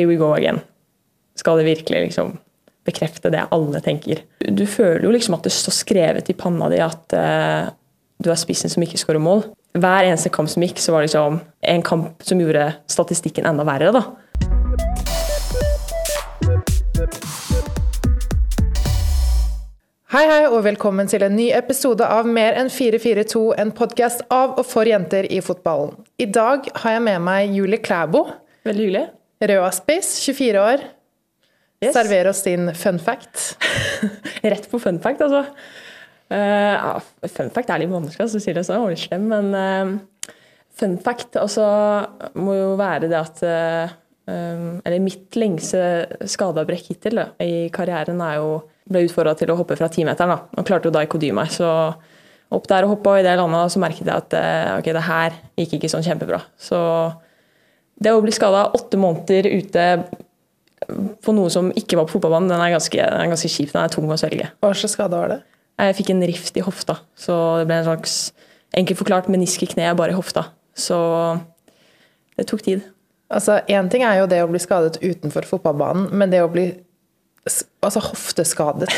Here we go again. Skal det virkelig liksom bekrefte det alle tenker? Du føler jo liksom at det står skrevet i panna di at uh, du er spissen som ikke skårer mål. Hver eneste kamp som gikk, så var det liksom en kamp som gjorde statistikken enda verre. da. Hei, hei, og velkommen til en ny episode av Mer enn 442, en podkast av og for jenter i fotballen. I dag har jeg med meg Julie Klæbo. Veldig hyggelig. Røa-spiss, 24 år. Yes. Server oss din fun fact. Rett på fun fact, altså. Uh, ja, fun fact er litt vanskelig, altså, sier det sånn, overslem, men uh, fun fact altså, må jo være det at uh, um, Eller mitt lengste skadeavbrekk hittil da, i karrieren er jo ble utfordra til å hoppe fra timeteren, da, og klarte jo da ikke å dy meg. Så opp der og hoppa, og i det landet så merket jeg at ok, det her gikk ikke sånn kjempebra. Så det å bli skada åtte måneder ute på noe som ikke var på fotballbanen, den er ganske, den er ganske kjip. Den er tung å svelge. Hva slags skade var det? Jeg fikk en rift i hofta. Så det ble en slags enkelt forklart menisk i kneet, bare i hofta. Så det tok tid. Altså, Én ting er jo det å bli skadet utenfor fotballbanen, men det å bli altså hofteskadet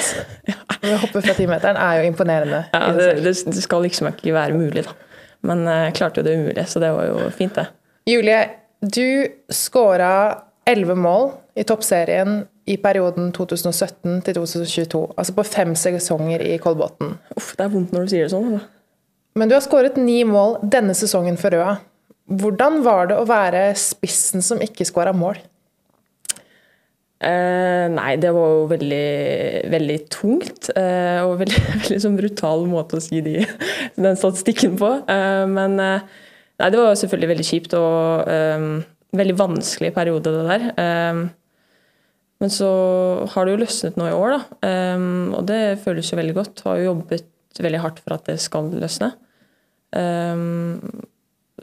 ved å hoppe fra timeteren er jo imponerende. Ja, det, det, det, skal liksom ikke være mulig, da. Men jeg klarte jo det umulige, så det var jo fint, det. Julie, du skåra elleve mål i toppserien i perioden 2017 til 2022. Altså på fem sesonger i Kolbotn. Uff, det er vondt når du sier det sånn. Da. Men du har skåret ni mål denne sesongen for Røa. Hvordan var det å være spissen som ikke skåra mål? Eh, nei, det var jo veldig, veldig tungt. Eh, og veldig, veldig sånn brutal måte å si de, den statistikken på. Eh, men eh, nei, det var selvfølgelig veldig kjipt og um, veldig vanskelig periode, det der. Um, men så har det jo løsnet nå i år, da. og det føles jo veldig godt. Har jo jobbet veldig hardt for at det skal løsne.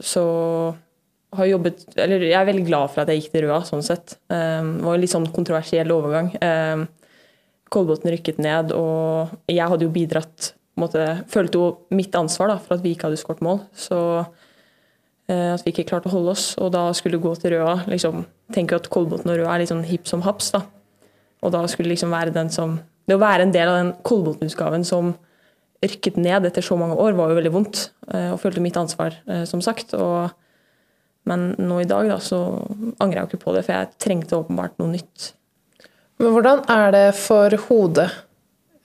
så har jobbet Eller jeg er veldig glad for at jeg gikk til Røa, sånn sett. Um, det var en litt sånn kontroversiell overgang. Um, Kolbotn rykket ned, og jeg hadde jo bidratt måtte, Følte jo mitt ansvar da, for at vi ikke hadde skåret mål. Så at vi ikke klarte å holde oss. Og da skulle gå til Røa liksom, Tenker at Kolbotn og Røa er litt sånn hipp som haps. da. Og da skulle liksom være den som Det å være en del av den Kolbotn-utgaven som rykket ned etter så mange år, var jo veldig vondt. Uh, og følte mitt ansvar, uh, som sagt. og men nå i dag da, så angrer jeg jo ikke på det, for jeg trengte åpenbart noe nytt. Men hvordan er det for hodet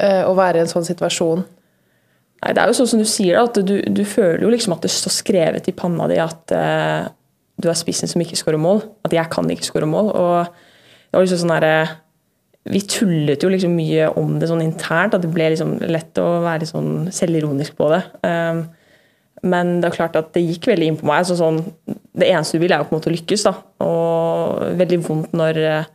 eh, å være i en sånn situasjon? Nei, Det er jo sånn som du sier, at du, du, føler jo liksom at det står skrevet i panna di at uh, du er spissen som ikke skårer mål. At jeg kan ikke skåre mål. Og det var liksom sånn der, Vi tullet jo liksom mye om det sånn internt, at det ble liksom lett å være sånn selvironisk på det. Um, men det er klart at det gikk veldig inn på meg. Altså sånn, det eneste du vil, er jo på en måte å lykkes. da. Og veldig vondt når eh,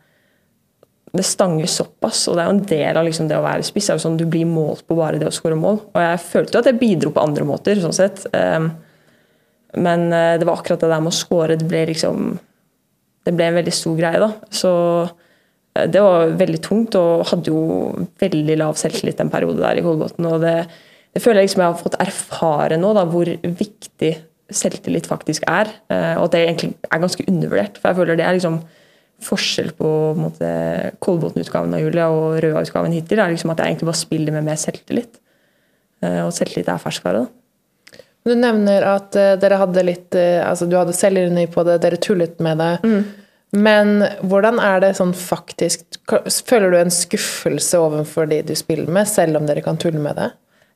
det stanger såpass. Og det er jo en del av liksom det å være spiss. Er jo sånn Du blir målt på bare det å skåre mål. Og jeg følte jo at jeg bidro på andre måter, sånn sett. Ehm, men eh, det var akkurat det der med å skåre. Det ble liksom Det ble en veldig stor greie, da. Så eh, det var veldig tungt, og hadde jo veldig lav selvtillit en periode der i Kolbotn. Og det det føler jeg liksom jeg har fått erfare nå, da, hvor viktig selvtillit faktisk er. Eh, og at det egentlig er ganske undervurdert. For jeg føler det er liksom forskjell på, på Kolbotn-utgaven av Julia og Røa-utgaven hittil. er liksom at jeg egentlig bare spiller med mer selvtillit. Eh, og selvtillit er ferskvare. da. Du nevner at uh, dere hadde litt uh, altså Du hadde selvironi på det, dere tullet med det. Mm. Men hvordan er det sånn faktisk Føler du en skuffelse overfor de du spiller med, selv om dere kan tulle med det?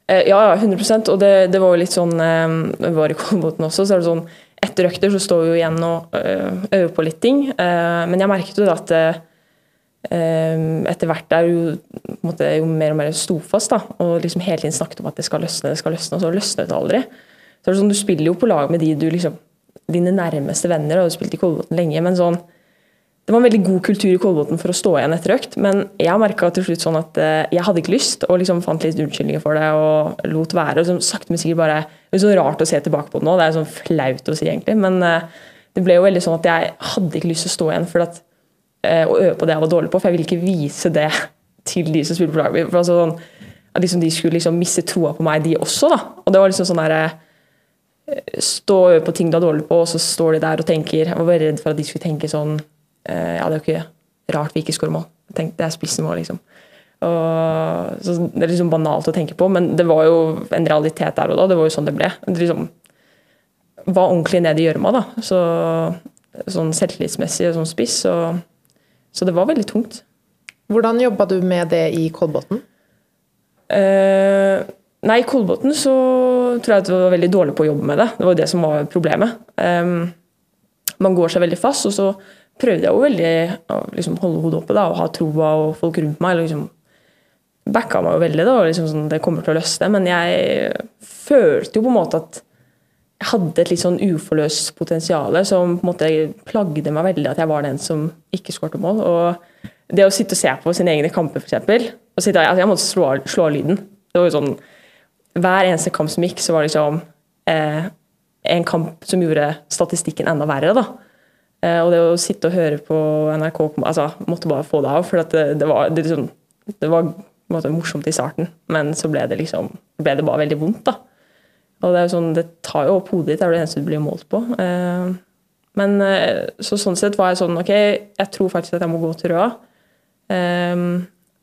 Ja, ja, 100 Og det, det, var jo litt sånn Vi eh, var i Kolbotn også, så er det sånn Etter økter så står vi jo igjen og eh, øver på litt ting. Men jeg merket jo da at etter hvert er jo, måte, jo mer og mer sto fast, da, og liksom hele tiden snakket om at det skal løsne, det skal løsne, og så løsnet det aldri. Så det sånn, Du spiller jo på lag med de du liksom, dine nærmeste venner, og du spilte spilt i Kolbotn lenge, men sånn det var en veldig god kultur i Kolbotn for å stå igjen etter økt, men jeg merka til slutt sånn at eh, jeg hadde ikke lyst, og liksom fant litt unnskyldninger for det og lot være. og liksom, sakte, men sikkert bare, Det er så rart å se tilbake på det nå, det er sånn flaut å si, egentlig. Men uh, det ble jo veldig sånn at jeg hadde ikke lyst til å stå igjen for at, uh, å øve på det jeg var dårlig på, for jeg ville ikke vise det til de som spiller på laget. For altså, sånn, at liksom, De skulle liksom miste troa på meg, de også. da, og det var liksom sånn der, Stå og øve på ting du er dårlig på, og så står de der og tenker Jeg var redd for at de skulle tenke sånn eh, Ja, det er jo ikke rart vi ikke skårer mål. Tenkte, det er spissen vår, liksom. Og, så det er liksom banalt å tenke på, men det var jo en realitet der og da. Det var jo sånn det ble. Det liksom var ordentlig ned i gjørma, da. Så, sånn selvtillitsmessig og sånn spiss. Så, så det var veldig tungt. Hvordan jobba du med det i Kolbotn? Eh, nei, i Kolbotn så tror jeg at det var veldig dårlig på å jobbe med det. Det var jo det som var problemet. Eh, man går seg veldig fast, og så prøvde jeg jo veldig å liksom, holde hodet oppe da, og ha troa og folk rundt meg. liksom backa meg jo veldig, da, og liksom sånn, det kommer til å løsne. Men jeg følte jo på en måte at jeg hadde et litt sånn uforløst potensial som på en måte plagde meg veldig, at jeg var den som ikke skårte mål. og det å sitte og se på sine egne kamper, f.eks. Altså jeg måtte slå, slå av lyden. Det var jo sånn, Hver eneste kamp som gikk, så var det liksom eh, en kamp som gjorde statistikken enda verre. da. Eh, og det å sitte og høre på NRK altså, Måtte bare få det av. For det, det, var, det, liksom, det var måte, morsomt i starten, men så ble det liksom ble det bare veldig vondt. da. Og det er jo sånn, det tar jo opp hodet ditt, det er det eneste du blir målt på. Eh, men eh, så sånn sett var jeg sånn OK, jeg tror faktisk at jeg må gå til Røa.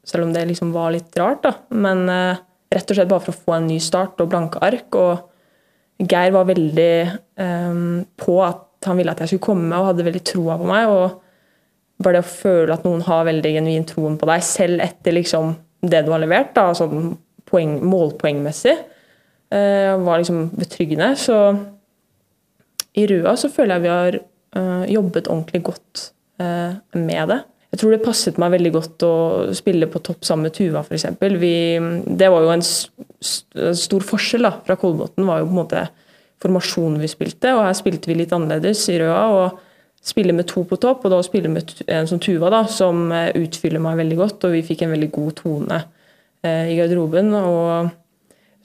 Selv om det liksom var litt rart, da. Men rett og slett bare for å få en ny start og blanke ark. Og Geir var veldig på at han ville at jeg skulle komme, og hadde veldig troa på meg. og bare det å føle at noen har veldig genuin troen på deg, selv etter liksom det du har levert, da, sånn poeng, målpoengmessig, uh, var liksom betryggende. Så i Røa så føler jeg vi har uh, jobbet ordentlig godt uh, med det jeg tror det passet meg veldig godt å spille på topp sammen med Tuva, f.eks. Det var jo en stor forskjell da, fra Kolbotn. var jo på en måte formasjonen vi spilte, og her spilte vi litt annerledes i Røa. og Spille med to på topp, og da spille med en som Tuva, da, som eh, utfyller meg veldig godt. Og vi fikk en veldig god tone eh, i garderoben. og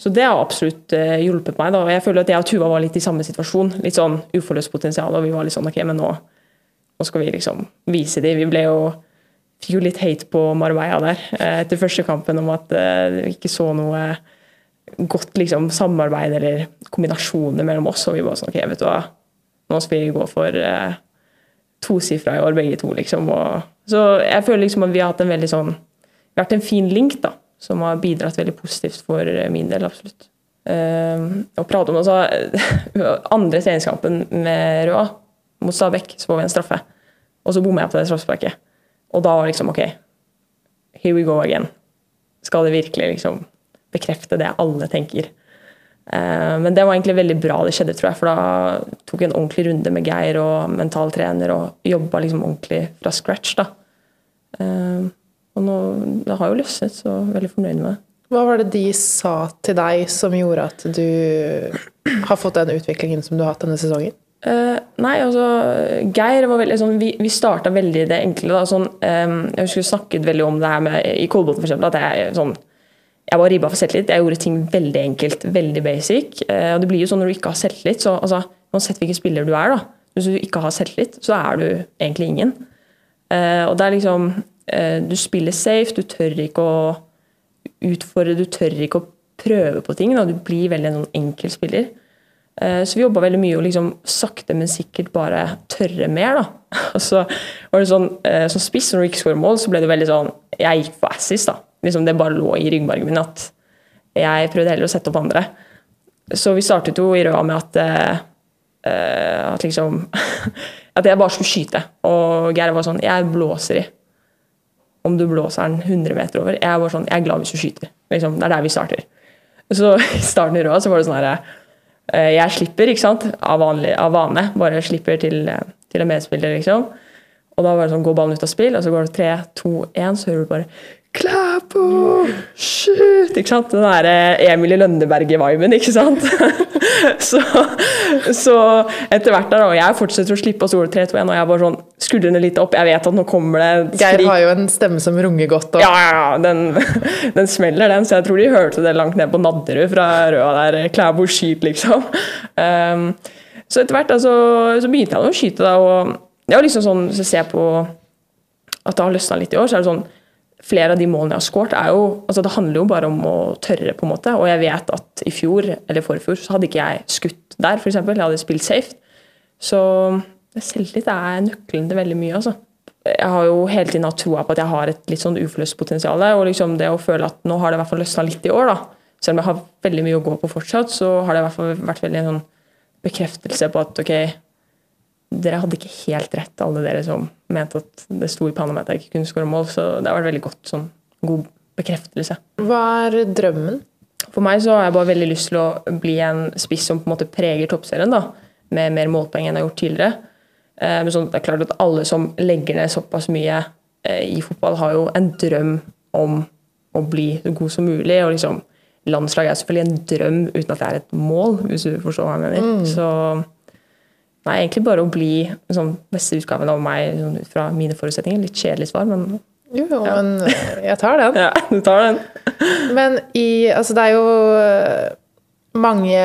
så det har absolutt eh, hjulpet meg. da, og Jeg føler at jeg og Tuva var litt i samme situasjon. Litt sånn uforløst potensial. Og vi var litt sånn OK, men nå nå skal vi liksom vise dem. Vi ble jo fikk jo litt hate på Marbella der eh, etter første kampen om at eh, vi ikke så noe godt liksom, samarbeid eller kombinasjoner mellom oss. Og vi bare sånn OK, vet du hva, nå skal vi gå for eh, tosifra i år, begge to, liksom. Og, så jeg føler liksom at vi har hatt en veldig sånn Vi har hatt en fin link, da, som har bidratt veldig positivt for min del, absolutt. Uh, og prate om også Andre treningskampen med Røa mot Stabæk, så får vi en straffe. Og så bommer jeg på det straffesparket. Og da var det liksom OK, here we go again. Skal det virkelig liksom bekrefte det alle tenker? Uh, men det var egentlig veldig bra det skjedde, tror jeg. For da tok jeg en ordentlig runde med Geir og mentaltrener og jobba liksom ordentlig fra scratch. da. Uh, og nå, det har jo løsnet, så jeg er veldig fornøyd med det. Hva var det de sa til deg som gjorde at du har fått den utviklingen som du har hatt denne sesongen? Uh, nei, altså Geir var veldig sånn Vi, vi starta veldig det enkle. da, sånn, um, Jeg husker vi snakket veldig om det her med i Kolbotn f.eks. At jeg sånn jeg var ribba for selvtillit. Jeg gjorde ting veldig enkelt, veldig basic. Eh, og det blir jo sånn når du ikke har selvtillit, så altså, uansett hvilken spiller du er, da, hvis du ikke har selvtillit, så er du egentlig ingen. Eh, og det er liksom Du spiller safe, du tør ikke å utfordre, du tør ikke å prøve på ting. Da. Du blir veldig en sånn enkel spiller. Eh, så vi jobba veldig mye og liksom sakte, men sikkert bare tørre mer. da. Og så var det sånn, så Som spiss, når du ikke skårer mål, så ble det veldig sånn Jeg gikk for assis. da. Liksom Det bare lå i ryggmargen min at jeg prøvde heller å sette opp andre. Så vi startet jo i Røa med at, uh, at liksom At jeg bare skulle skyte. Og Geir var sånn Jeg blåser i. Om du blåser den 100 meter over. Jeg bare sånn, jeg er glad hvis du skyter. Liksom, det er der vi starter. Så i starten i Røa så var det sånn herre uh, jeg slipper, ikke sant, av, vanlig, av vane. Bare slipper til, til en medspiller, liksom. Og da var det sånn, går ballen ut av spill, og så går det tre, to, én, så hører du bare Klæbo! Shoot! Ikke sant? Den derre eh, Emil i Lønneberget-viben, ikke sant? så, så, etter hvert der, og jeg fortsetter å slippe, av så går det 3-2-1, og jeg bare sånn skuldrene litt opp. Jeg vet at nå kommer det skrik. Geir har jo en stemme som runger godt. Og... Ja, ja, den, den, smeller, den. Så jeg tror de hørte det langt ned på Nadderud fra Røa der. Klæbo skyt, liksom. Um, så etter hvert altså, så begynte jeg å skyte, da, og det var liksom sånn, hvis jeg ser på at det har løsna litt i år, så er det sånn flere av de målene jeg har skåret, er jo altså Det handler jo bare om å tørre, på en måte. Og jeg vet at i fjor, eller forfjor, så hadde ikke jeg skutt der, f.eks. Jeg hadde spilt safe. Så selvtillit er nøkkelen til veldig mye, altså. jeg har jo hele tiden hatt troa på at jeg har et litt sånn uforløst potensial. Og liksom det å føle at nå har det i hvert fall løsna litt i år, da. Selv om jeg har veldig mye å gå på fortsatt, så har det i hvert fall vært veldig en sånn bekreftelse på at ok, dere hadde ikke helt rett, alle dere som mente at det sto i Panama at jeg ikke kunne skåre mål. Så det har vært veldig godt, sånn god bekreftelse. Hva er drømmen? For meg så har jeg bare veldig lyst til å bli en spiss som på en måte preger toppserien, da. Med mer målpoeng enn jeg har gjort tidligere. Eh, men sånn, det er klart at alle som legger ned såpass mye eh, i fotball, har jo en drøm om å bli så god som mulig. og liksom Landslaget er selvfølgelig en drøm uten at det er et mål, hvis du forstår hva jeg mener. Mm. Så nei, egentlig bare å bli sånn, beste utgaven av meg sånn, ut fra mine forutsetninger. Litt kjedelig svar, men Jo, ja. men jeg tar den. ja, du tar den. men i Altså, det er jo mange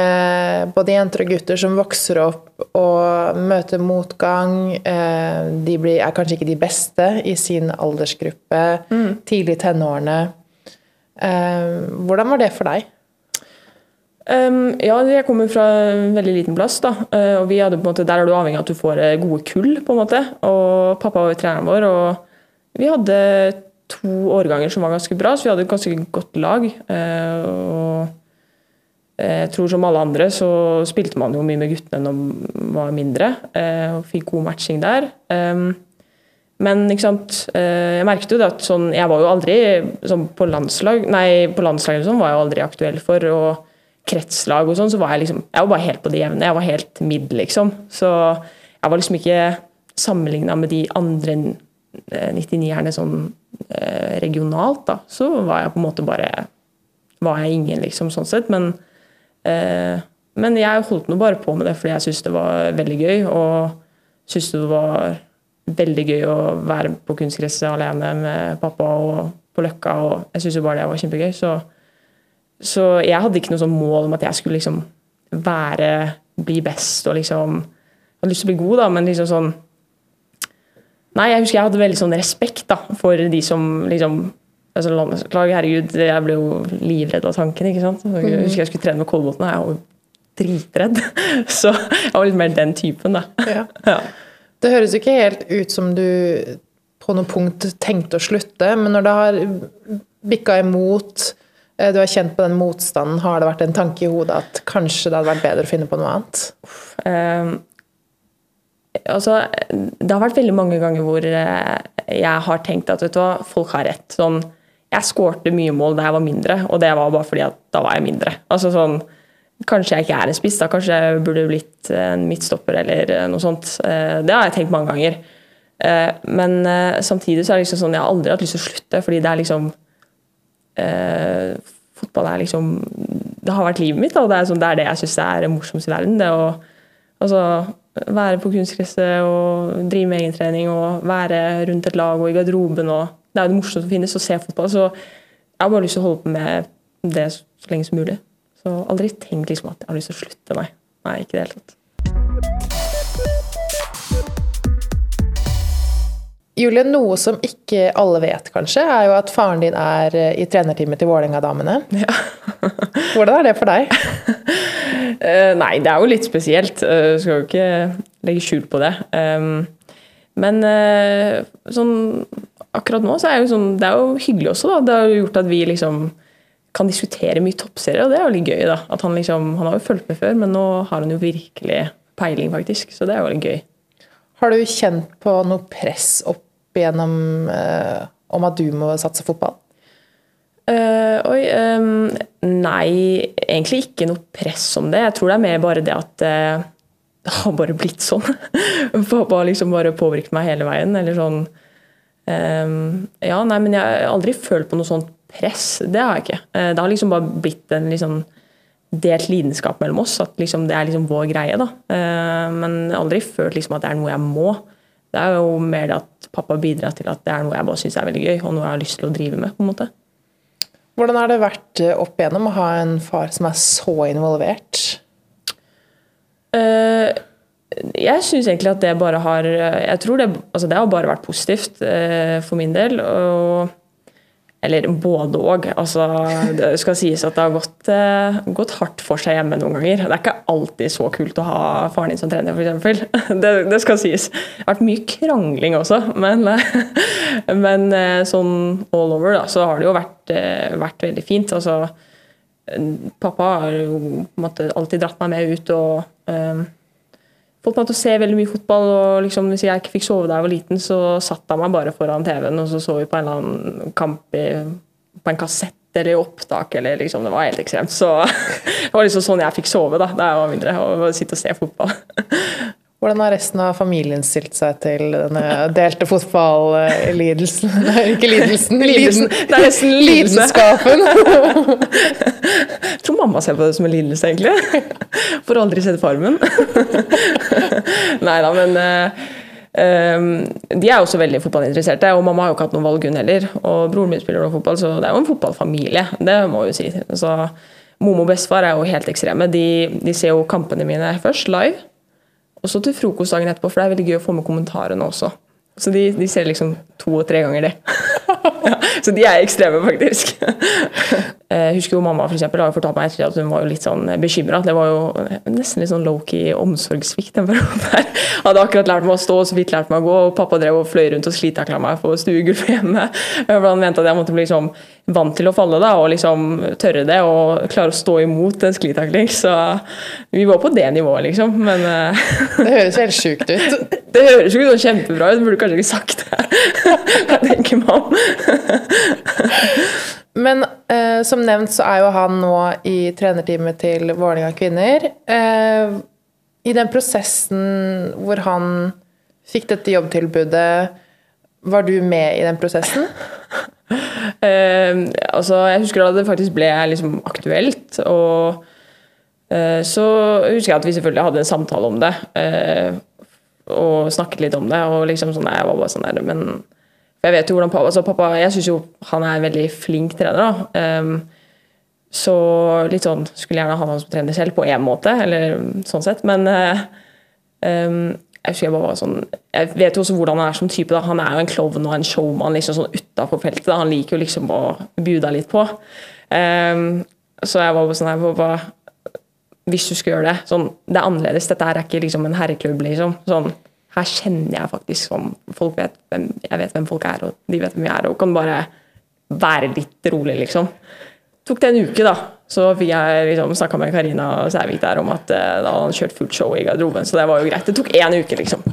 både jenter og gutter som vokser opp og møter motgang. Eh, de blir, er kanskje ikke de beste i sin aldersgruppe. Mm. Tidlig i tenårene. Eh, hvordan var det for deg? Um, ja, jeg kommer fra en veldig liten plass. da, uh, og hadde, på en måte, Der er du avhengig av at du får gode kull. på en måte, og Pappa var treneren vår, og vi hadde to årganger som var ganske bra, så vi hadde et ganske godt lag. Uh, og jeg tror som alle andre så spilte man jo mye med guttene når man var mindre, eh, og fikk god matching der. Men sant, eh, jeg merket jo det at sånn, jeg var jo aldri sånn på landslag Nei, på landslaget sånn var jeg jo aldri aktuell for. og kretslag og sånn, så var jeg liksom Jeg var bare helt på det jevne. Jeg var helt midd, liksom. Så jeg var liksom ikke sammenligna med de andre 99-erne eh, sånn regionalt, da. Så var jeg på en måte bare Var jeg ingen, liksom, sånn sett. Men Eh, men jeg holdt nå bare på med det fordi jeg syntes det var veldig gøy. Og syntes det var veldig gøy å være på kunstgresset alene med pappa og på Løkka. Og jeg syntes jo bare det var kjempegøy. Så, så, jeg hadde ikke noe sånn mål om at jeg skulle liksom være Bli best og liksom Jeg hadde lyst til å bli god, da, men liksom sånn Nei, jeg husker jeg hadde veldig sånn respekt da, for de som liksom altså Landslaget, herregud, jeg ble jo livredd av tanken. ikke sant? Jeg mhm. husker jeg skulle trene med Kolbotn, og jeg var jo dritredd. Så jeg var litt mer den typen, da. Ja. Ja. Det høres ikke helt ut som du på noe punkt tenkte å slutte, men når det har bikka imot, du har kjent på den motstanden, har det vært en tanke i hodet at kanskje det hadde vært bedre å finne på noe annet? Um, altså, det har vært veldig mange ganger hvor eh, jeg har tenkt at vet du folk har rett. Sånn, jeg skårte mye mål da jeg var mindre, og det var bare fordi at da var jeg mindre. Altså sånn, Kanskje jeg ikke er en spiss, da kanskje jeg burde blitt en midtstopper eller noe sånt. Eh, det har jeg tenkt mange ganger. Eh, men eh, samtidig så er det liksom sånn jeg har aldri hatt lyst til å slutte, fordi det er liksom eh, Fotball er liksom Det har vært livet mitt, og det er, sånn, det, er det, jeg syns er morsomst i verden. Det å altså, være på kunstgresset og drive med egentrening og være rundt et lag og i garderoben og det er jo det morsomste som finnes, å se fotball. Så jeg har bare lyst til å holde på med det så lenge som mulig. Så aldri tenk liksom at jeg har lyst til å slutte, nei. Nei, ikke i det hele tatt. Julie, noe som ikke alle vet, kanskje, er jo at faren din er eh, i trenerteamet til Vålerenga-damene. Ja. Hvordan er det for deg? uh, nei, det er jo litt spesielt. Uh, skal jo ikke legge skjul på det. Men sånn akkurat nå så er det, jo sånn, det er jo hyggelig også. da, Det har gjort at vi liksom kan diskutere mye toppserier, og det er jo litt gøy. da, at Han liksom, han har jo fulgt med før, men nå har han jo virkelig peiling, faktisk. Så det er jo litt gøy. Har du kjent på noe press opp igjennom eh, om at du må satse fotball? Uh, oi um, Nei, egentlig ikke noe press om det. Jeg tror det er mer bare det at uh, det har bare blitt sånn. Pappa har liksom bare påvirket meg hele veien. eller sånn Um, ja, nei, men jeg har aldri følt på noe sånt press. Det har jeg ikke. Uh, det har liksom bare blitt en liksom delt lidenskap mellom oss. At liksom det er liksom vår greie. da. Uh, men aldri følt liksom at det er noe jeg må. Det er jo mer det at pappa bidrar til at det er noe jeg bare syns er veldig gøy, og noe jeg har lyst til å drive med. på en måte. Hvordan har det vært eh, opp igjennom å ha en far som er så involvert? Uh, jeg syns egentlig at det bare har Jeg tror det, altså det har bare vært positivt eh, for min del. Og Eller både òg. Altså, det skal sies at det har gått, eh, gått, hardt for seg hjemme noen ganger. Det er ikke alltid så kult å ha faren din som trener, f.eks. Det, det skal sies. Det har vært mye krangling også, men, men eh, sånn all over da, så har det jo vært, eh, vært veldig fint. Altså, pappa har jo måtte, alltid dratt meg med ut og um, fått meg til å se veldig mye fotball. og liksom, Hvis jeg ikke fikk sove da jeg var liten, så satt jeg meg bare foran TV-en, og så så vi på en eller annen kamp i, på en kassett eller i opptak. eller liksom, Det var helt ekstremt. Så det var liksom sånn jeg fikk sove da da jeg var mindre, å sitte og se fotball. Hvordan har resten av familien stilt seg til denne delte fotballidelsen? Nei, ikke lidelsen. lidelsen. Det er nesten lidenskapen. Jeg tror mamma ser på det som en lidelse, egentlig. For å aldri sett Farmen. Nei da, men um, de er også veldig fotballinteresserte, og mamma har jo ikke hatt noe valg, hun heller. Og broren min spiller også fotball, så det er jo en fotballfamilie, det må jeg jo si. Så Momo og bestefar er jo helt ekstreme. De, de ser jo kampene mine først live. Og så til frokost dagen etterpå, for det er veldig gøy å få med kommentarene også. Så de, de ser liksom to og tre ganger det. ja, så de er ekstreme, faktisk. jeg husker jo mamma for eksempel, har fortalt meg etter at hun var jo litt sånn bekymra. Det var jo nesten litt sånn low-key omsorgssvikt. Hadde akkurat lært meg å stå og så vidt lært meg å gå, og pappa drev og fløy rundt og slitakla meg på stuegulvet hjemme. For han mente at jeg måtte bli liksom vant til å falle da, og liksom tørre det og klare å stå imot en sklitakling. Så vi var på det nivået, liksom. Men uh, Det høres helt sjukt ut. Det høres jo kjempebra ut, burde kanskje ikke sagt det. jeg tenker om. Men eh, som nevnt så er jo han nå i trenerteamet til Vålerenga kvinner. Eh, I den prosessen hvor han fikk dette jobbtilbudet, var du med i den prosessen? eh, altså, jeg husker da det faktisk ble liksom aktuelt. Og uh, så husker jeg at vi selvfølgelig hadde en samtale om det. Uh, og snakket litt om det. Og liksom sånn, jeg var bare sånn der, men jeg vet jo hvordan pappa altså pappa, Jeg syns jo han er en veldig flink trener. da. Um, så litt sånn Skulle gjerne ha han som trener selv, på én måte, eller sånn sett. Men um, jeg jeg sånn Jeg vet jo også hvordan han er som type. da, Han er jo en klovn og en showman liksom sånn utafor feltet. da, Han liker jo liksom å bjuda litt på. Um, så jeg var bare sånn her Pappa, Hvis du skulle gjøre det sånn, Det er annerledes. Dette er ikke liksom en herreklubb, liksom. sånn, Her kjenner jeg faktisk som folk vet hvem, Jeg vet hvem folk er, og de vet hvem jeg er, og kan bare være litt rolig, liksom. Tok det en uke, da. Så fikk jeg liksom snakka med Karina Sævik der om at uh, da hadde han kjørt fullt show i garderoben, så det var jo greit. Det tok én uke, liksom.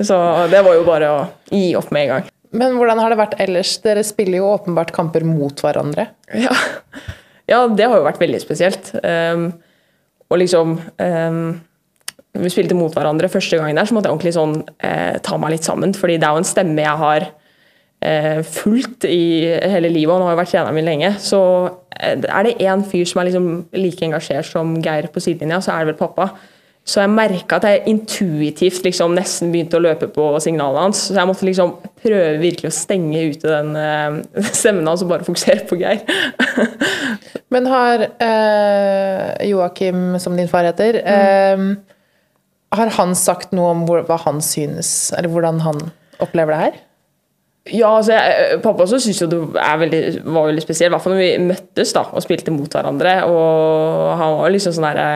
Så det var jo bare å gi opp med en gang. Men hvordan har det vært ellers? Dere spiller jo åpenbart kamper mot hverandre. Ja, ja det har jo vært veldig spesielt. Um, og liksom um, Vi spilte mot hverandre første gangen der, så måtte jeg ordentlig sånn eh, ta meg litt sammen. fordi det er jo en stemme jeg har eh, fulgt i hele livet, og han har jo vært treneren min lenge. Så er det én fyr som er liksom like engasjert som Geir på sidelinja, så er det vel pappa. Så jeg merka at jeg intuitivt liksom nesten begynte å løpe på signalene hans. Så jeg måtte liksom prøve virkelig å stenge ute den uh, stemmen hans og bare fokusere på Geir. Men har uh, Joakim, som din far heter, mm. uh, har han sagt noe om hvor, hva han synes, eller hvordan han opplever det her? Ja, altså jeg, Pappa også syns jo det veldig, var veldig spesielt, i hvert fall når vi møttes da, og spilte mot hverandre. og Han var liksom sånn derre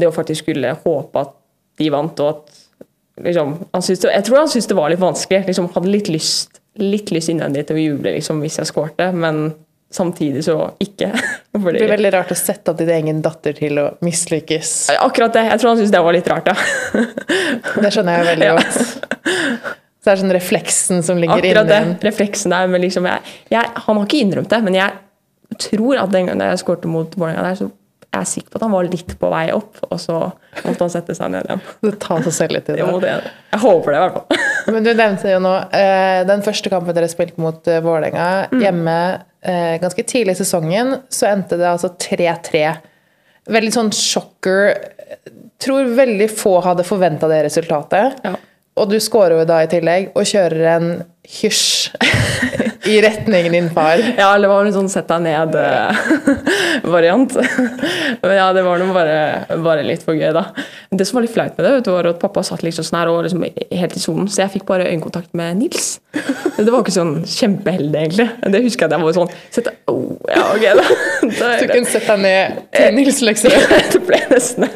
Det å faktisk skulle håpe at de vant, og at liksom, det, Jeg tror han syntes det var litt vanskelig. liksom Hadde litt lyst litt lyst innvendig til å juble liksom, hvis jeg skårte, men samtidig så ikke. Fordi, det blir veldig rart å sette din egen datter til å mislykkes. Akkurat det. Jeg tror han syntes det var litt rart, ja. det skjønner jeg veldig ja. godt. Så det er sånn refleksen som ligger Akkurat inni Akkurat det. Refleksen der, men liksom jeg, jeg, Han har ikke innrømt det, men jeg tror at den gangen jeg skårte mot Vålerenga der, så jeg er sikker på at han var litt på vei opp, og så måtte han sette seg ned igjen. det tar seg selv litt i det. Jeg håper det, i hvert fall. Men du nevnte jo nå eh, den første kampen dere spilte mot uh, Vålerenga mm. hjemme eh, ganske tidlig i sesongen, så endte det altså 3-3. Veldig sånn sjokker. Tror veldig få hadde forventa det resultatet. Ja. Og du skårer jo da i tillegg, og kjører en hysj I retningen din far? Ja, det var en sånn sett deg ned-variant. Men ja, det var nå bare, bare, litt for gøy, da. Det som var litt flaut med det, du, var at pappa satt liksom sånn her og liksom helt i sonen, så jeg fikk bare øyekontakt med Nils. Det var ikke sånn kjempeheldig, egentlig. Det husker jeg at jeg var sånn sett, oh, ja, ok da. da du kunne sett deg ned til Nils, liksom? det ble nesten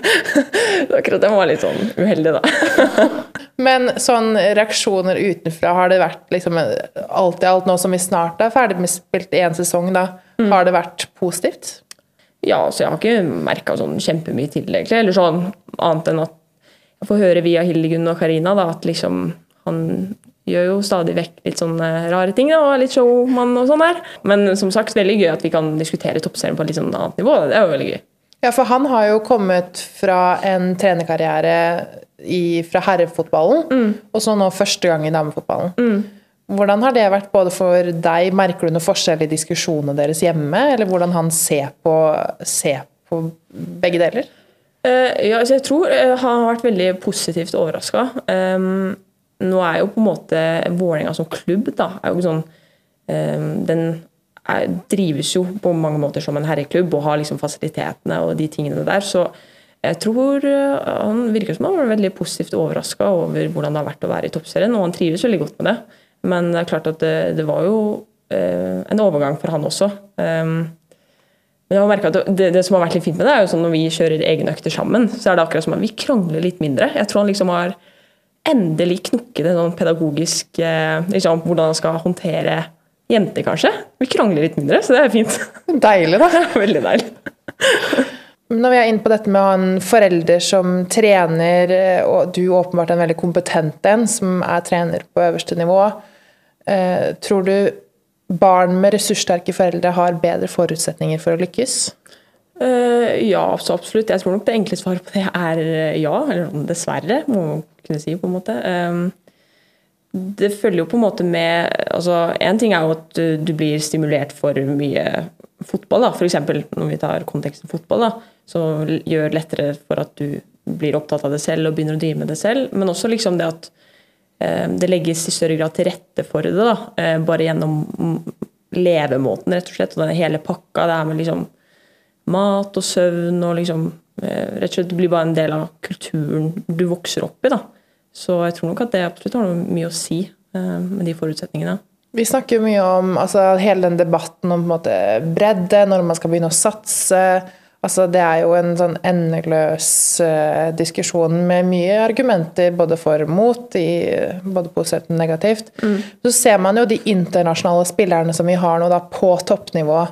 Akkurat den var litt sånn uheldig, da. Men sånn reaksjoner utenfra, har det vært liksom alt i alt, nå som vi snart er ferdig med spilt én sesong, da, mm. har det vært positivt? Ja, så jeg har ikke merka sånn kjempemye til det, egentlig. Eller sånn annet enn at jeg får høre via Hildegunn og Karina da, at liksom han gjør jo stadig vekk litt sånne rare ting da, og er litt showmann og sånn der. Men som sagt, veldig gøy at vi kan diskutere toppserien på et litt sånn annet nivå. Det er jo veldig gøy. Ja, for han har jo kommet fra en trenerkarriere i, fra herrefotballen, mm. og så nå første gang i damefotballen. Mm. Hvordan har det vært både for deg? Merker du noen forskjell i diskusjonene deres hjemme? Eller hvordan han ser på, ser på begge deler? Uh, ja, altså jeg tror uh, han har vært veldig positivt overraska. Um, ehm, nå er jo på en måte Vålerenga som klubb da, er jo sånn um, Den er, drives jo på mange måter som en herreklubb og har liksom fasilitetene og de tingene der. Så jeg tror uh, han virker som han var veldig positivt overraska over hvordan det har vært å være i toppserien, og han trives veldig godt med det. Men det er klart at det, det var jo eh, en overgang for han også. Um, men jeg har at det, det, som har vært litt fint med det, er jo sånn når vi kjører egne økter sammen, så er det akkurat som at vi krangler litt mindre. Jeg tror han liksom har endelig knukket en sånn pedagogisk eh, liksom, Hvordan han skal håndtere jenter, kanskje. Vi krangler litt mindre, så det er fint. Deilig, da. Veldig deilig. Når vi er inne på dette med å ha en forelder som trener, eh, og du åpenbart er en veldig kompetent en, som er trener på øverste nivå, tror du barn med ressurssterke foreldre har bedre forutsetninger for å lykkes? Uh, ja, absolutt. Jeg tror nok det enkle svaret på det er eh, ja. Eller dessverre, må man kunne si. på en måte. Um, det følger jo på en måte med altså En ting er jo at du, blir stimulert for mye fotball. da, F.eks. når vi tar konteksten fotball, da, så gjør lettere for at du blir opptatt av det selv og begynner å drive med det selv. Men også liksom det at Eh, det legges i større grad til rette for det, da, eh, bare gjennom levemåten, rett og slett. Og den hele pakka. Det er med liksom mat og søvn og liksom eh, Rett og slett blir bare en del av kulturen du vokser opp i. da. Så jeg tror nok at det absolutt har noe mye å si med de forutsetningene. Vi snakker mye om altså, hele den debatten om på en måte, bredde, når man skal begynne å satse. Altså, det er jo en sånn endeløs uh, diskusjon med mye argumenter både for og mot, i, både positivt og negativt. Mm. Så ser man jo de internasjonale spillerne som vi har nå da, på toppnivå,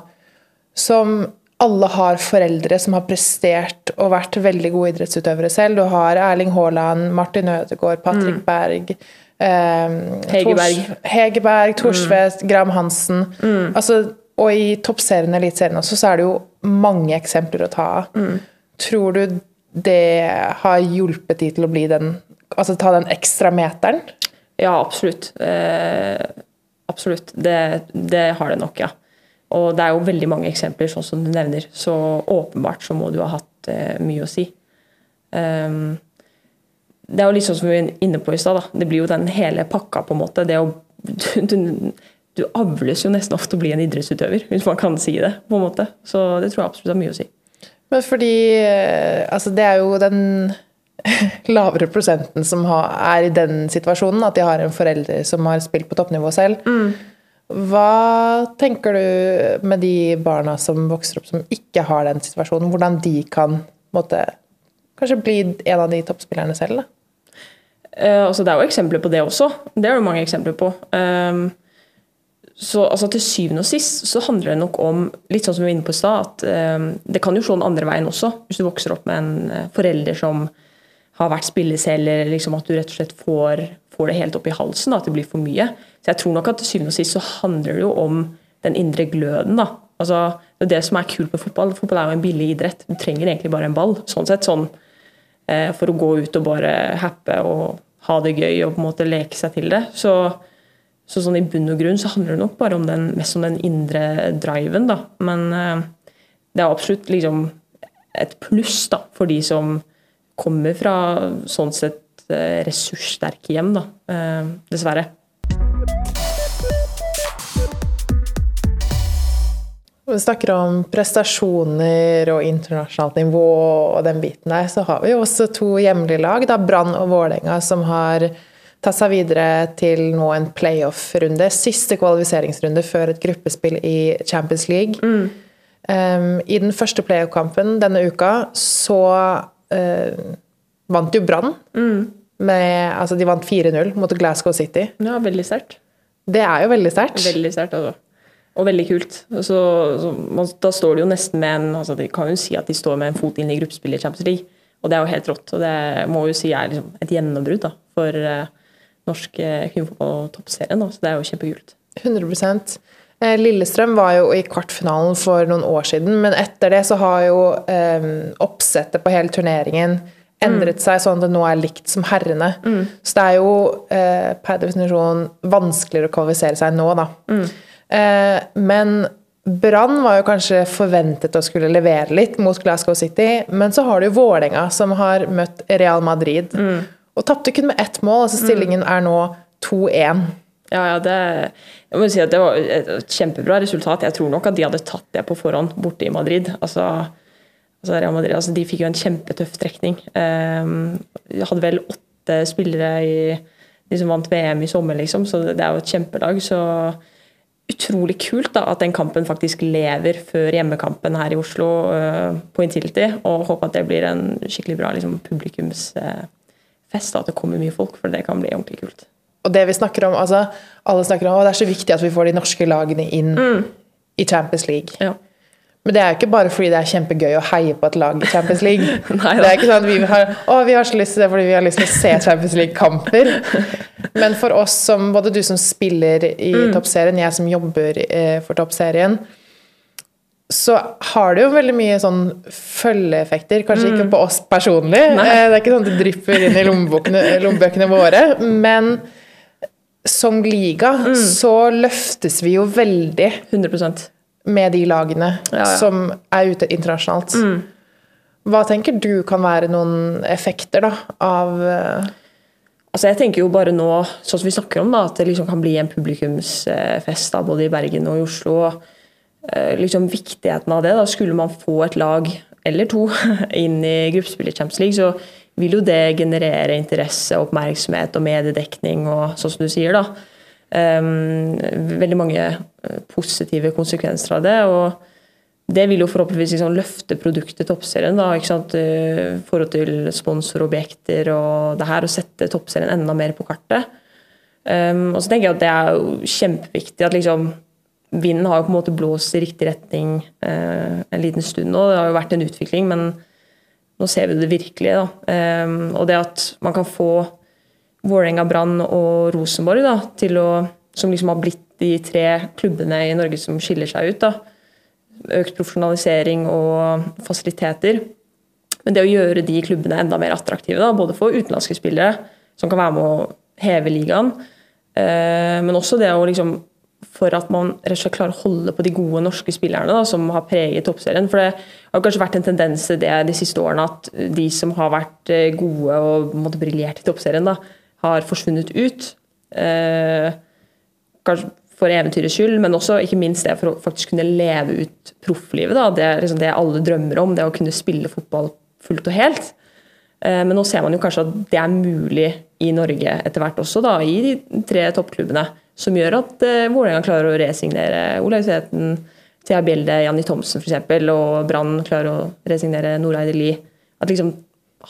som alle har foreldre som har prestert og vært veldig gode idrettsutøvere selv. Du har Erling Haaland, Martin Ødegaard, Patrick mm. Berg. Eh, Hegerberg. Tors, Hegerberg, Thorsvedt, mm. Graham Hansen. Mm. Altså, og i toppserien og eliteserien også, så er det jo mange eksempler å ta av. Mm. Tror du det har hjulpet de til å bli den Altså ta den ekstra meteren? Ja, absolutt. Eh, absolutt. Det, det, har det nok, ja. Og det er jo veldig mange eksempler, sånn som du nevner. Så åpenbart så må du ha hatt eh, mye å si. Um, det er jo litt sånn som vi var inne på i stad. Det blir jo den hele pakka, på en måte. Det å du, du, du avles jo nesten ofte å bli en idrettsutøver, hvis man kan si det. på en måte. Så det tror jeg absolutt har mye å si. Men fordi eh, altså det er jo den lavere prosenten som er i den situasjonen, at de har en forelder som har spilt på toppnivå selv. Mm. Hva tenker du med de barna som vokser opp som ikke har den situasjonen? Hvordan de kan måtte, kanskje bli en av de toppspillerne selv? Uh, altså, det er jo eksempler på det også. Det er det mange eksempler på. Um, så altså, til syvende og sist så handler det nok om litt sånn som vi var inne på i stad, at eh, det kan jo slå den andre veien også. Hvis du vokser opp med en eh, forelder som har vært spilleselger, liksom at du rett og slett får, får det helt opp i halsen, da, at det blir for mye. Så jeg tror nok at til syvende og sist så handler det jo om den indre gløden. da. Altså, Det er det som er kult med fotball. Fotball er jo en billig idrett. Du trenger egentlig bare en ball. sånn sett, sånn, eh, For å gå ut og bare happe og ha det gøy og på en måte leke seg til det. Så så sånn i bunn og grunn så handler det nok bare om den, mest om den indre driven, da. Men eh, det er absolutt liksom et pluss da, for de som kommer fra sånn sett eh, ressurssterke hjem, da. Eh, dessverre. vi snakker om prestasjoner og internasjonalt nivå og den biten der, så har vi jo også to hjemlige lag, da Brann og Vålerenga, som har tatt seg videre til nå en playoff-runde. Siste kvalifiseringsrunde før et gruppespill i Champions League. Mm. Um, I den første playoff-kampen denne uka så uh, vant jo Brann. Mm. Altså, de vant 4-0 mot Glasgow City. Ja, veldig sterkt. Det er jo veldig sterkt. Veldig sterkt, altså. Og veldig kult. Så, så, da står de jo nesten med en altså De kan jo si at de står med en fot inn i gruppespillet i Champions League. Og det er jo helt rått. Og det må jo si er liksom et gjennombrudd da, for eh, norsk eh, kvinnefotball-toppserien. Så det er jo kjempekult. 100 Eh, Lillestrøm var jo i kvartfinalen for noen år siden, men etter det så har jo eh, oppsettet på hele turneringen endret seg sånn at det nå er likt som herrene. Så det er jo eh, per definisjon vanskeligere å kvalifisere seg nå, da. Eh, men Brann var jo kanskje forventet å skulle levere litt mot Glasgow City, men så har du Vålerenga, som har møtt Real Madrid, og tapte kun med ett mål. altså Stillingen er nå 2-1. Ja, ja, det, jeg må si at det var et kjempebra resultat. Jeg tror nok at de hadde tatt det på forhånd borte i Madrid. Altså, altså Real Madrid altså, de fikk jo en kjempetøff trekning. Um, de hadde vel åtte spillere i, de som vant VM i sommer, liksom, så det, er jo et kjempelag. Så utrolig kult da, at den kampen faktisk lever før hjemmekampen her i Oslo uh, på Intility. Og håper at det blir en skikkelig bra liksom, publikumsfest, at det kommer mye folk, for det kan bli ordentlig kult. Og det vi snakker om, altså, alle snakker om at det er så viktig at vi får de norske lagene inn i Champions League. Ja. Men det er jo ikke bare fordi det er kjempegøy å heie på et lag i Champions League. Nei det er ikke sånn at vi har, å, vi har så lyst til det fordi vi har lyst til å se Champions League-kamper. Men for oss som, både du som spiller i Mm. toppserien, jeg som jobber eh, for toppserien, så har det jo veldig mye sånn følgeeffekter. Kanskje ikke på oss personlig. Mm. Nei. Eh, Det er ikke sånn at det drypper inn i lommebøkene, våre. Men som liga Mm. så løftes vi jo veldig 100 med de lagene Ja, ja. som er ute internasjonalt. Hva tenker du kan være noen effekter da, av eh, Altså jeg tenker jo bare nå, sånn som vi snakker om, da, at det liksom kan bli en publikumsfest da, både i Bergen og i Oslo. Eh, Liksom Viktigheten av det. da, Skulle man få et lag eller to inn i gruppespillet Champions League, så vil jo det generere interesse, oppmerksomhet og mediedekning og sånn som du sier. da. Um, veldig mange eh, positive konsekvenser av det. og det vil jo forhåpentligvis liksom løfte produktet toppserien. da, ikke sant, I forhold til sponsorobjekter og det her, og sette toppserien enda mer på kartet. Um, og så tenker jeg at det er jo kjempeviktig at liksom vinden har jo på en måte blåst i riktig retning eh, en liten stund nå. Det har jo vært en utvikling, men nå ser vi det virkelig. Um, og det at man kan få Vålerenga, Brann og Rosenborg da, til å, som liksom har blitt de tre klubbene i Norge som skiller seg ut. da, økt profesjonalisering og fasiliteter. Men det å gjøre de klubbene enda mer attraktive, da, både for utenlandske spillere, som kan være med å heve ligaen, eh, men også det å liksom for at man rett og slett klarer å holde på de gode norske spillerne da, som har preget toppserien. For det har kanskje vært en tendens til det de siste årene at de som har vært eh, gode og briljert i toppserien, da, har forsvunnet ut. Eh, kanskje for eventyrets skyld, men også ikke minst det for å faktisk kunne leve ut profflivet. Da. Det er liksom det alle drømmer om, det å kunne spille fotball fullt og helt. Eh, Men nå ser man jo kanskje at det er mulig i Norge etter hvert også, da, i de tre toppklubbene. Som gjør at eh, Vålerenga klarer å resignere Olaug Sveten, Thea Bjelde, Janni Thomsen f.eks., og Brann klarer å resignere Noreide Lie. Liksom,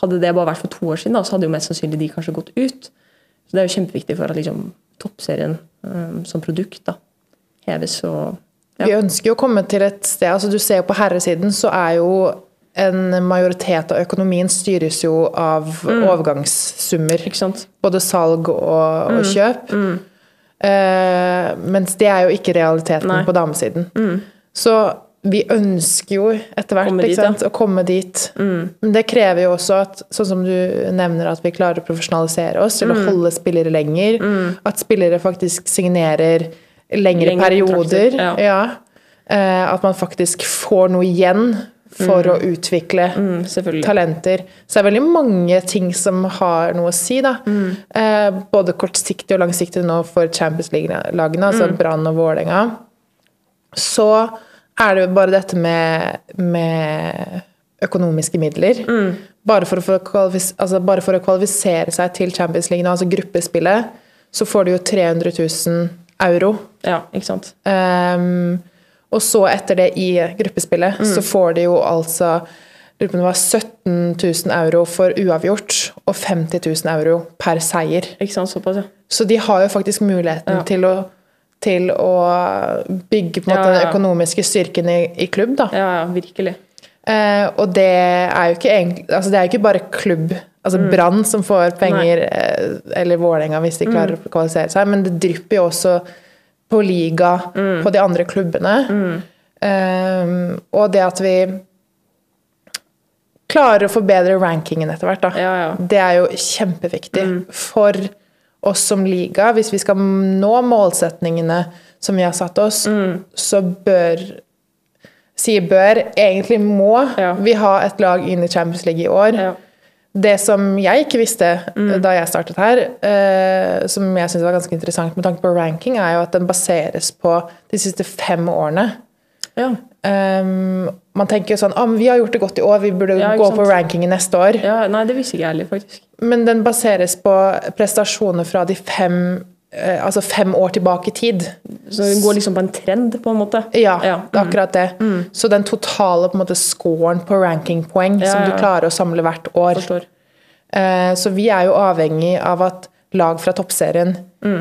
hadde det bare vært for to år siden, da, så hadde jo mest sannsynlig de kanskje gått ut. Så det er jo kjempeviktig for at liksom, toppserien um, som produkt da, heves og ja. Vi ønsker jo å komme til et sted altså Du ser jo på herresiden, så er jo en majoritet av økonomien styres jo av overgangssummer. Ikke sant? Både salg og, og kjøp. Eh, mens det er jo ikke realiteten Nei. på damesiden. Så vi ønsker jo etter hvert dit, ja. å komme dit. Men det krever jo også at, sånn som du nevner, at vi klarer å profesjonalisere oss til å holde spillere lenger. At spillere faktisk signerer lengre, Lengre perioder. Ja. Ja. Eh, at man faktisk får noe igjen for å utvikle Mm, talenter. Så det er veldig mange ting som har noe å si, da. Eh, både kortsiktig og langsiktig nå for Champions League-lagene, altså Brann og Vålerenga. Så er det bare dette med, med økonomiske midler. Bare, for altså bare for å kvalifisere seg til Champions League, nå, altså gruppespillet, så får du jo 300 000 euro. Ja, ikke sant. Ehm, og så etter det i gruppespillet, så får de jo altså lurer på om det var 17 000 euro for uavgjort og 50 000 euro per seier. Ikke sant, såpass, ja. Så de har jo faktisk muligheten Ja. til, å, til å bygge på en måte Ja, ja, den økonomiske styrken i, i klubb. da. Ja, ja, virkelig. Eh, og det er jo ikke egentlig altså det er jo ikke bare klubb, altså Mm. Brann som får penger, eh, eller Vålerenga hvis de Mm. klarer å kvalifisere seg, men det drypper jo også på liga Mm. på de andre klubbene. Eh, og det at vi klarer å forbedre rankingen etter hvert, da. Ja, ja. Det er jo kjempeviktig for oss som liga. Hvis vi skal nå målsetningene som vi har satt oss, så bør Sier bør, egentlig må Ja. vi ha et lag inn i Champions League i år. Det som jeg ikke visste mm. da jeg startet her, eh, som jeg syns var ganske interessant med tanke på ranking, er jo at den baseres på de siste fem årene. Ja. Um, man tenker jo sånn ah, 'Vi har gjort det godt i år, vi burde Ja, gå sant. på rankingen neste år'. ja. Nei, det visste ikke jeg heller, faktisk. Men den baseres på prestasjoner fra de fem Altså fem år tilbake i tid. Så hun går liksom på en trend, på en måte. Ja, Ja, det er akkurat det. Så den totale på en måte scoren på rankingpoeng Ja, som du klarer å samle hvert år. Eh, Så vi er jo avhengig av at lag fra toppserien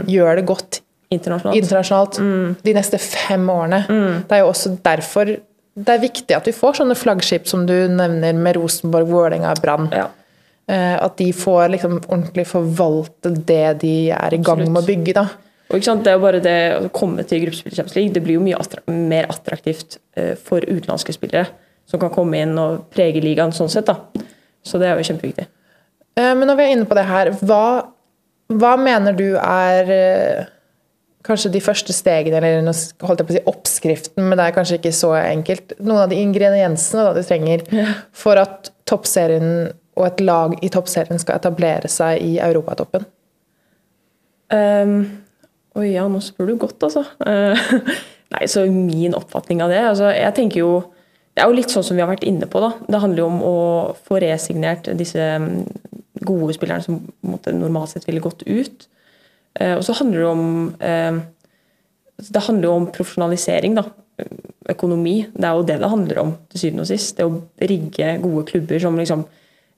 gjør det godt Internasjonalt. internasjonalt de neste fem årene. Det er jo også derfor det er viktig at vi får sånne flaggskip som du nevner med Rosenborg, Vålerenga, Brann. Ja. Eh, At de får liksom ordentlig forvalte det de er i gang med å bygge. da. Og det er jo bare det å komme til gruppespill i Champions League, det blir jo mye attra mer attraktivt eh, for utenlandske spillere som kan komme inn og prege ligaen sånn sett. da. Så det er jo kjempeviktig. Eh, Men når vi er inne på det her, hva, hva mener du er kanskje de første stegene, eller holdt jeg på å si oppskriften, men det er kanskje ikke så enkelt. Noen av de ingrediensene da du trenger for at toppserien og et lag i toppserien skal etablere seg i europatoppen? Um, oi, ja, nå spør du godt, altså. Eh, nei, så min oppfatning av det altså, Jeg tenker jo Det er jo litt sånn som vi har vært inne på, da. Det handler jo om å få resignert disse mm, gode spillerne som måte, normalt sett ville gått ut. Uh, og så handler det om uh, Det handler jo om profesjonalisering, da. Økonomi. Det er jo det det handler om til syvende og sist. Det å rigge gode klubber som liksom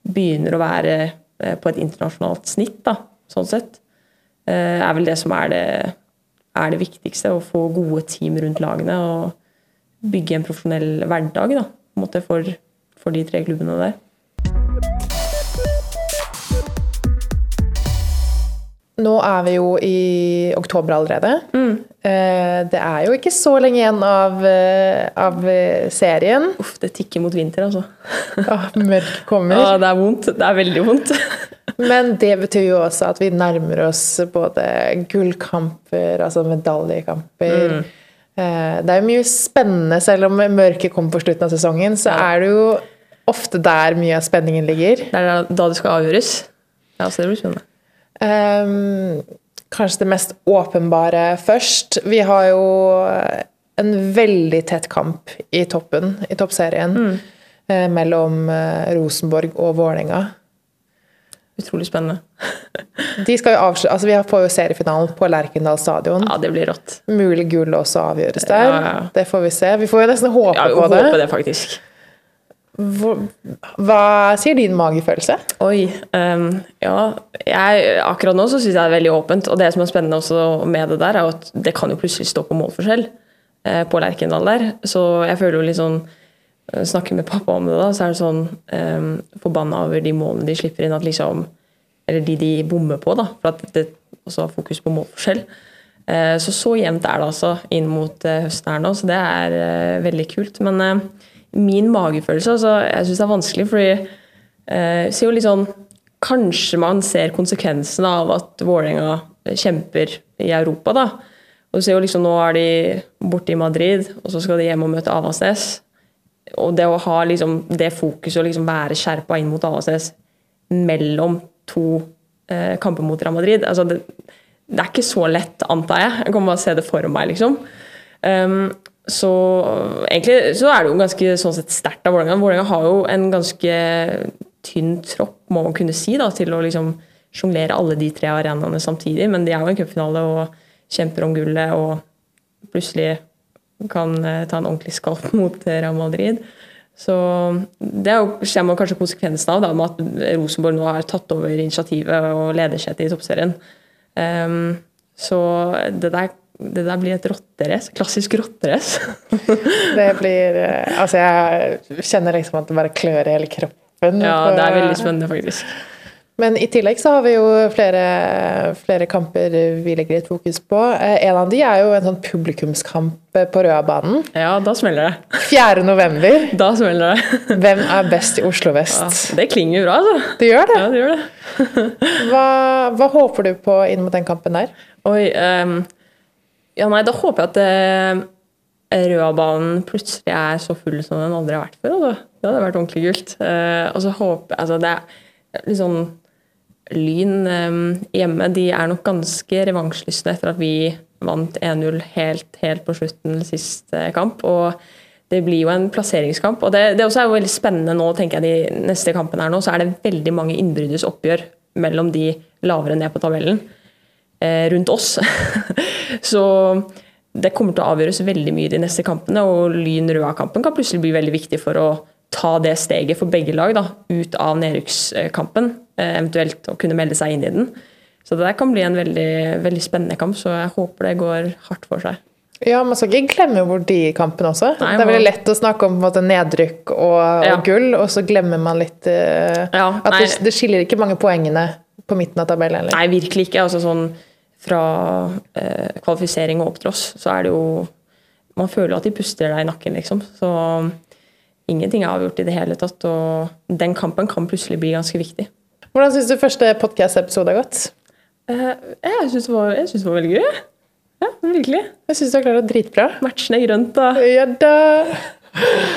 begynner å være eh, på et internasjonalt snitt, da, sånn sett eh, er vel det som er det, er det viktigste. Å få gode team rundt lagene og bygge en profesjonell hverdag da, for, for de tre klubbene der. Nå er vi jo i oktober allerede. Mm. Det er jo ikke så lenge igjen av, eh, av eh, serien. Uff, det tikker mot vinter, altså. Ah, Mørket kommer. Ja, det er vondt. Det er veldig vondt. Men det betyr jo også at vi nærmer oss både gullkamper, altså medaljekamper. Mm. Det er jo mye spennende, selv om mørket kommer på slutten av sesongen, så er det jo ofte der mye av spenningen ligger. Det er da det skal avgjøres. Ja, så det blir spennende. Ehm, kanskje det mest åpenbare først. Vi har jo en veldig tett kamp i toppen, i toppserien, eh, mellom eh, Rosenborg og Vålerenga. Utrolig spennende. De skal jo avslutte, altså Vi får jo seriefinalen på Lerkendal stadion. Ja, det blir rått. Mulig gull også avgjøres der. Ja, ja. Det får vi se. Vi får jo nesten håpe Ja, jeg på det. håper det, faktisk. Hva sier din magefølelse? Oi. Um, ja, jeg, akkurat nå så syns jeg det er veldig åpent. Og det som er spennende også med det der, er at det kan jo plutselig stå på målforskjell eh, på Lerkendal der. Så jeg føler jo litt sånn eh, Snakker med pappa om det, da, så er det sånn um, forbanna over de målene de slipper inn, at liksom Eller de de bommer på, da. For at det også har fokus på målforskjell. Eh, så så jevnt er det altså inn mot eh, høsten her nå, så det er eh, veldig kult. Men eh, min magefølelse, altså, jeg syns det er vanskelig, fordi eh, ser jo litt sånn Kanskje man ser konsekvensene av at Vålerenga kjemper i Europa, da. Og du ser jo liksom Nå er de borte i Madrid, og så skal de hjem og møte Avaldsnes. Og det å ha liksom det fokuset og liksom være skjerpa inn mot Avaldsnes mellom to eh, kamper mot Real Madrid altså det, det er ikke så lett, antar jeg. Jeg kommer bare se det for meg, liksom. Um, så egentlig så er det jo ganske sånn sett sterkt av Vålerenga. Vålerenga har jo en ganske tynn tropp, må man kunne si, da, til å liksom sjonglere alle de tre arenaene samtidig. Men de er jo en cupfinale og kjemper om gullet og plutselig kan eh, ta en ordentlig skalp mot Real Madrid. Så det er ser man kanskje konsekvensen av, da, med at Rosenborg nå har tatt over initiativet og leder seg i toppserien. Um, så det der, det der, blir et rotterace. Klassisk rotterace. det blir eh, Altså, jeg kjenner liksom at det bare klør i hele kroppen. Ja, det er veldig spennende, faktisk. Men i tillegg så har vi jo flere, flere, kamper vi legger litt fokus på. Eh, en av de er jo en sånn publikumskamp på Røabanen. Ja, da smeller det. 4. november. Da smeller det. Hvem er best i Oslo vest? Ja, det klinger bra, altså. Det gjør det? Ja, det gjør det. hva, hva, håper du på inn mot den kampen der? Oi, um, ja nei, da håper jeg at uh, Røabanen plutselig er så full som den aldri har vært før. Da. Det hadde vært ordentlig kult. Uh, og så håper jeg altså, det er litt sånn Lyn ehm, hjemme de er nok ganske revansjelystne etter at vi vant 1-0 helt, helt, på slutten sist kamp. og det blir jo en plasseringskamp. og Det, det også er jo veldig spennende nå, tenker jeg, de neste kampene her nå, så er det veldig mange innbyrdes oppgjør mellom de lavere ned på tabellen eh, rundt oss. så det kommer til å avgjøres veldig mye de neste kampene, og Lyn-Røa-kampen kan plutselig bli veldig viktig for å ta det steget for begge lag da, ut av nedrykkskampen. Eh, eventuelt å kunne melde seg inn i den. Så det der kan bli en veldig, veldig spennende kamp, så jeg håper det går hardt for seg. Ja, Man skal ikke glemme bort de kampene også. Nei, det er veldig lett å snakke om måte, nedrykk og, ja. og, gull, og så glemmer man litt uh, ja, at det, det, skiller ikke mange poengene på midten av tabellen. Eller? Nei, virkelig ikke. Altså, sånn, fra eh, kvalifisering og opp til oss, så er det jo Man føler at de puster deg i nakken, liksom. Så ingenting er avgjort i det hele tatt. Og den kampen kan plutselig bli ganske viktig. Hvordan syns du første podkast-episode har gått? Eh, jeg syns det, det, var veldig gøy. Ja, virkelig. Jeg syns du har klart det dritbra. Matchen er grønt, da. Ja da.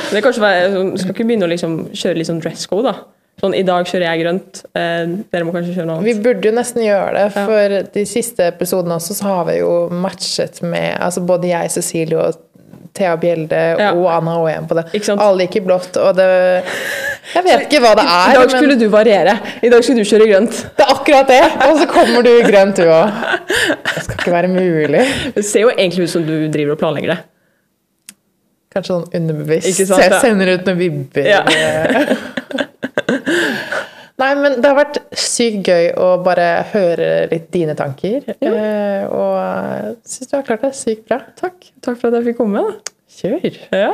Det være, Skal ikke begynne å liksom kjøre litt sånn dress code, da. Sånn, I dag kjører jeg grønt, eh, dere må kanskje kjøre noe annet. Vi burde jo nesten gjøre det, for ja. de siste episodene også så har vi jo matchet med altså Både jeg, Cecilie og Thea Bjelde ja. og Anna Åhjem på det. Alle gikk i blått, og det Jeg vet ikke hva det er. I dag skulle men... du variere. I dag skulle du kjøre grønt. Det er akkurat det! Og så kommer du i grønt, du òg. Det skal ikke være mulig. Det ser jo egentlig ut som du driver og planlegger det. Kanskje sånn underbevisst. Sant, så jeg sender ut noen vibber. Ja. Nei, men det har vært sykt gøy å bare høre litt dine tanker. Ja. Eh, og syns du har klart det sykt bra. Takk. Takk for at jeg fikk komme. Da. Kjør. Ja.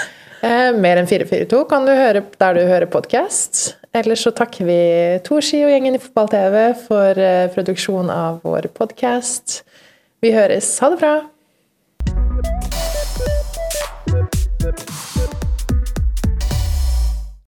eh, mer enn 442 kan du høre der du hører podkast. Ellers så takker vi Torski og gjengen i Fotball-TV for eh, produksjon av vår podkast. Vi høres. Ha det bra.